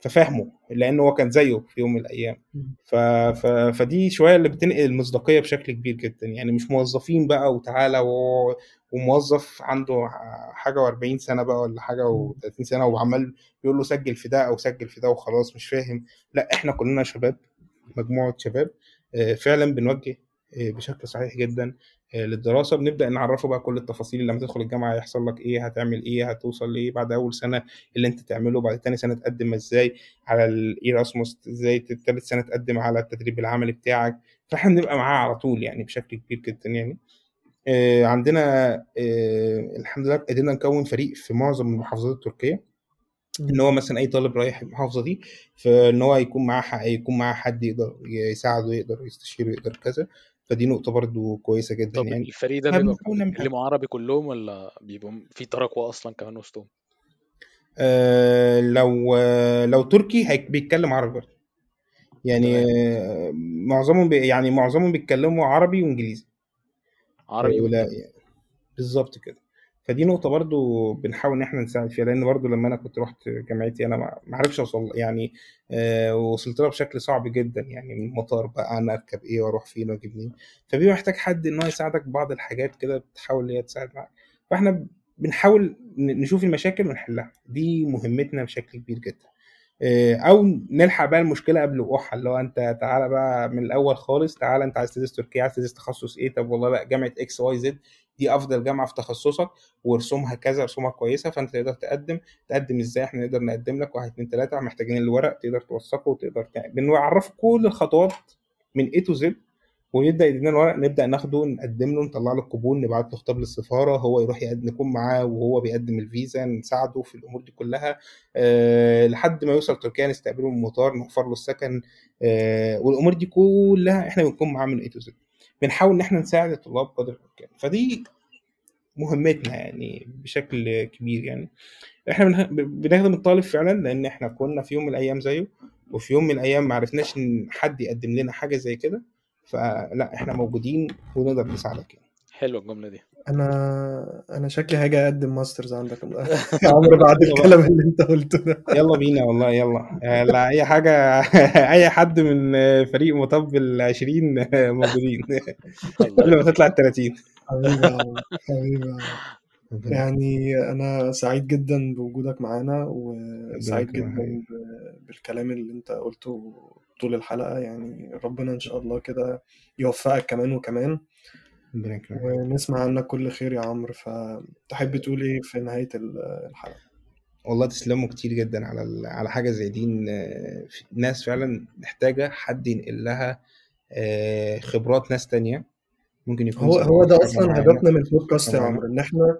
ففاهمه لأنه هو كان زيه في يوم من الأيام. ف... ف... فدي شوية اللي بتنقل المصداقية بشكل كبير جدا. يعني مش موظفين بقى وتعالى و... وموظف عنده حاجة و40 سنة بقى ولا حاجة و30 سنة وعمال بيقول له سجل في ده أو سجل في ده وخلاص مش فاهم. لا إحنا كلنا شباب مجموعة شباب آه، فعلا بنوجه آه، بشكل صحيح جدا آه، للدراسة. بنبدأ نعرفه بقى كل التفاصيل لما تدخل الجامعة هيحصل لك إيه هتعمل إيه هتوصل لإيه بعد أول سنة اللي أنت تعمله بعد تاني سنة تقدم إزاي على الإيراسموس إزاي تالت سنة تقدم على التدريب العملي بتاعك. فإحنا بنبقى معاه على طول يعني بشكل كبير جدا يعني. عندنا آه، الحمد لله قدرنا نكون فريق في معظم المحافظات التركية. إن هو مثلا أي طالب رايح المحافظة دي فإن هو يكون معاه ح- يكون معاه حد يقدر يساعده يقدر يستشيره يقدر كذا. فدي نقطة برضو كويسة جدا طب يعني. الفريق ده بيتكلموا عربي كلهم ولا بيبقوا في تراكوة أصلا كمان وسطهم؟ آه لو آه لو تركي هيك بيتكلم عربي برضه يعني آه معظمهم يعني معظمهم بيتكلموا عربي وإنجليزي. عربي ولا بالظبط كده. فدي نقطة برضو بنحاول إن إحنا نساعد فيها لأن برضو لما أنا كنت رحت جامعتي أنا ما عرفش أوصل يعني آه وصلت لها بشكل صعب جدا يعني من المطار بقى أنا أركب إيه وأروح فين وأجيب منين. فبيبقى محتاج حد إن هو يساعدك ببعض الحاجات كده بتحاول إن هي تساعد معاك. فإحنا بنحاول نشوف المشاكل ونحلها. دي مهمتنا بشكل كبير جدا. آه، أو نلحق بقى المشكلة قبل وقوعها اللي هو أنت تعالى بقى من الأول خالص تعالى أنت عايز تدرس تركيا عايز تدرس تخصص إيه؟ طب والله لا جامعة X Y Z دي أفضل جامعة في تخصصك ورسومها كذا رسومها كويسة فأنت تقدر تقدم. تقدم إزاي؟ إحنا نقدر نقدم لك واحد اتنين تلاتة محتاجين الورق تقدر توثقه وتقدر تعمل بنعرفه كل الخطوات من A to Z ونبدأ يدينا الورق نبدأ ناخده نقدم له نطلع له القبول نبعت له خطاب للسفارة هو يروح نكون معاه وهو بيقدم الفيزا نساعده في الأمور دي كلها. أه لحد ما يوصل تركيا نستقبله من المطار نوفر له السكن. أه والأمور دي كلها إحنا بنكون معاه من اي تو زد بنحاول إن إحنا نساعد الطلاب قدر الإمكان. فدي مهمتنا يعني بشكل كبير يعني. إحنا بنخدم الطالب فعلا لأن إحنا كنا في يوم من الأيام زيه وفي يوم من الأيام ما عرفناش إن حد يقدم لنا حاجة زي كده. فلا إحنا موجودين ونقدر نساعدك يعني. حلوة الجملة دي. أنا أنا شكلي هاجي أقدم ماسترز عندك. يا عمرو بعد الكلام اللي أنت قلته ده. يلا بينا والله يلا. آه، لا أي حاجة أي حد من فريق مطب العشرين موجودين. قبل ما تطلع ال 30 حبيبي يا عمرو حبيبي يا عمرو. يعني أنا سعيد جدا بوجودك معانا وسعيد. جدا بالكلام اللي أنت قلته طول الحلقة يعني ربنا إن شاء الله كده يوفقك كمان وكمان. ونسمع عنك كل خير يا عمرو. فتحب تقول إيه في نهاية ال- الحلقة؟ والله تسلموا كتير جدا على على حاجة زي دي ناس فعلا محتاجة حد ينقل لها آه، خبرات ناس تانية. ممكن يكون هو هو ده أصلا هدفنا من البودكاست يا. عمرو إن إحنا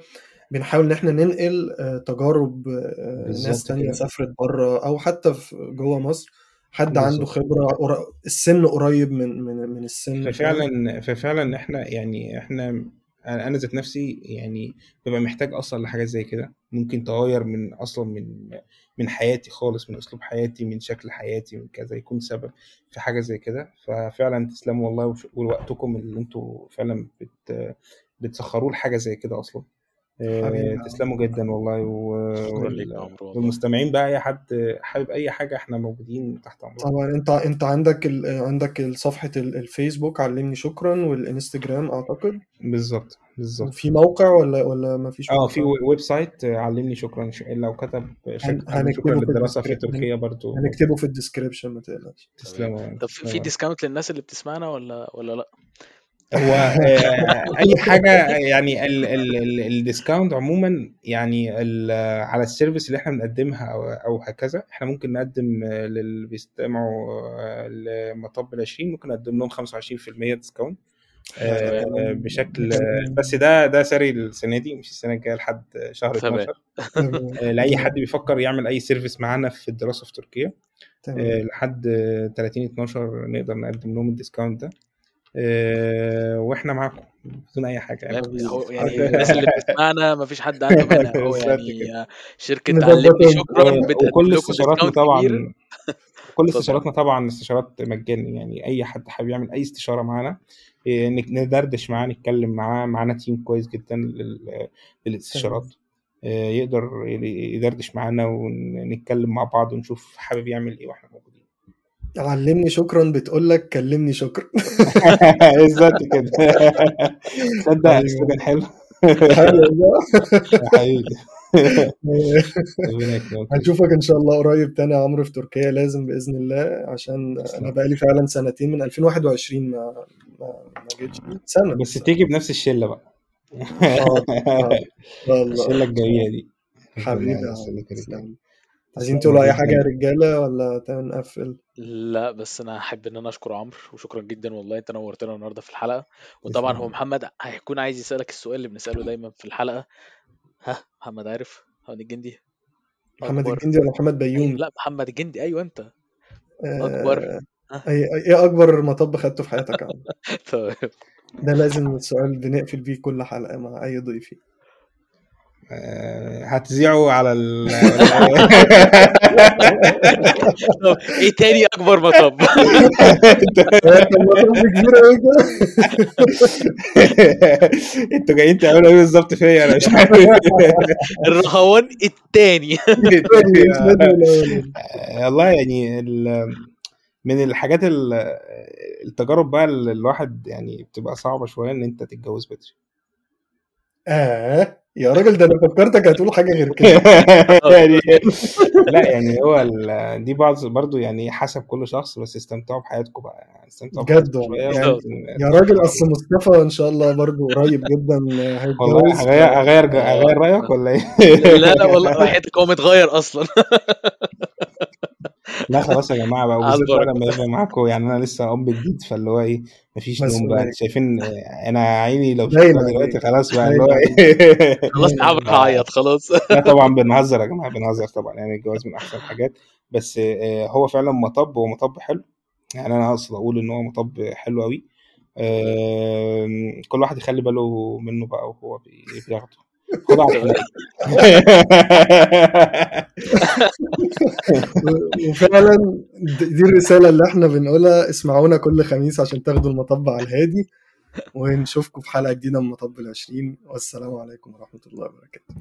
بنحاول إن إحنا ننقل آه، تجارب آه، ناس تانية. سافرت بره أو حتى في جوه مصر. حد. عنده خبرة قر- السن قريب من من من السن. ففعلا ففعلا إحنا يعني إحنا أنا ذات نفسي يعني ببقى محتاج أصلا لحاجات زي كده ممكن تغير من أصلا من من حياتي خالص من أسلوب حياتي من شكل حياتي من كذا يكون سبب في حاجة زي كده ففعلا تسلموا والله ووقتكم اللي أنتوا فعلا بت بتسخروه لحاجة زي كده أصلا تسلموا جدا والله شكرا والمستمعين بقى أي حد حابب أي حاجة إحنا موجودين تحت امركم طبعا. أنت أنت عندك ال... عندك صفحة ال- الفيسبوك علمني شكرا والإنستجرام أعتقد. بالظبط بالظبط. في موقع ولا ولا ما فيش آه في website آه، علمني شكرا. ش- لو كتب شكرا هنكتبه في للدراسة في ال description تركيا برضو. هنكتبه في ال description ما تقلقش. تسلموا. طب في في discount للناس اللي بتسمعنا ولا ولا لأ؟ هو آه، أي حاجة يعني ال- ال- ال- ال discount عموما يعني ال- على ال service اللي إحنا بنقدمها أو أو هكذا إحنا ممكن نقدم آه، للي بيستمعوا آه، لمطب العشرين ممكن نقدم لهم 25% discount بشكل بس ده ده ساري السنة دي مش السنة الجاية لحد شهر تمام. 12 آه، لأي حد بيفكر يعمل أي service معانا في الدراسة في تركيا لحد آه، 30 12 نقدر نقدم لهم ال discount ده. وإحنا معاكم بدون أي حاجة. يعني يعني الناس اللي بتسمعنا ما فيش حد عنده مانع. هو يعني. شركة علمني نظبطهم شكرا بتقدم وكل استشاراتنا طبعا كل استشاراتنا طبعا استشارات مجاني. يعني أي حد حابب يعمل أي استشارة معانا إيه، نك- ندردش معاه نتكلم معاه معانا تيم كويس جدا لل- للاستشارات. إيه، يقدر يدردش معانا ونتكلم مع بعض ونشوف حابب يعمل إيه وإحنا موجودين. علمني شكرا بتقول لك كلمني شكرا بالظبط كده. تصدق حبيبي السلوجان حلو. يا يكرمك. هنشوفك إن شاء الله قريب تاني يا عمرو في تركيا لازم بإذن الله عشان أنا بقالي فعلا سنتين من 2021 ما ما, ما جيتش. سنة. بس تيجي بنفس الشلة بقى. الله الشلة الجميله دي. حبيبي عايزين تقولوا أي حاجة يا رجالة ولا نقفل لا بس أنا أحب إن أنا أشكر عمرو وشكرا جدا والله أنت نورتنا النهارده في الحلقة. وطبعا هو محمد هيكون عايز يسألك السؤال اللي بنسأله دايما في الحلقة. ها محمد عارف؟ محمد الجندي. محمد الجندي ولا محمد بيومي لا محمد الجندي. أيوه أنت. أكبر. إيه أكبر مطب خدته في حياتك يا عمرو طيب. ده لازم السؤال بنقفل بيه كل حلقة مع أي ضيفي هتذيعوا على ال إيه تاني أكبر مطب؟ أنتوا جايين تعملوا إيه بالظبط فيا؟ أنا مش عارف. الرهوان التاني. آه، والله يعني من الحاجات ال- التجارب بقى اللي الواحد يعني بتبقى صعبة شوية إن أنت تتجوز بدري. آه يا راجل ده أنا فكرتك هتقول حاجة غير كده. يعني. لا يعني هو ال- دي بعض برضو يعني حسب كل شخص بس استمتعوا بحياتكم بقى. يعني استمتعوا بجد يعني يا راجل أصل مصطفى إن شاء الله برضو قريب جدا والله هيتجوز هغير هغير هغير رأيك ولا إيه؟ لا لا والله وحياتك هو متغير أصلا. لا خلاص يا جماعة بقى وبالذات. لما يبقى معاكم يعني أنا لسه أب جديد فاللي هو إيه مفيش نوم بقى. أنتوا شايفين أنا عيني لو شفتها دلوقتي. خلاص بقى اللي هو إيه خلاص عمرو هعيط خلاص لا طبعا بنهزر يا جماعة بنهزر طبعا يعني الجواز من أحسن الحاجات بس آه، هو فعلا مطب هو مطب حلو يعني أنا أقصد أقول إن هو مطب حلو قوي كل واحد يخلي باله منه بقى وهو بي- بياخده. وفعلا دي الرسالة اللي إحنا بنقولها اسمعونا كل خميس عشان تاخدوا المطب على الهادي ونشوفكم في حلقة جديدة من مطب العشرين. والسلام عليكم ورحمة الله وبركاته.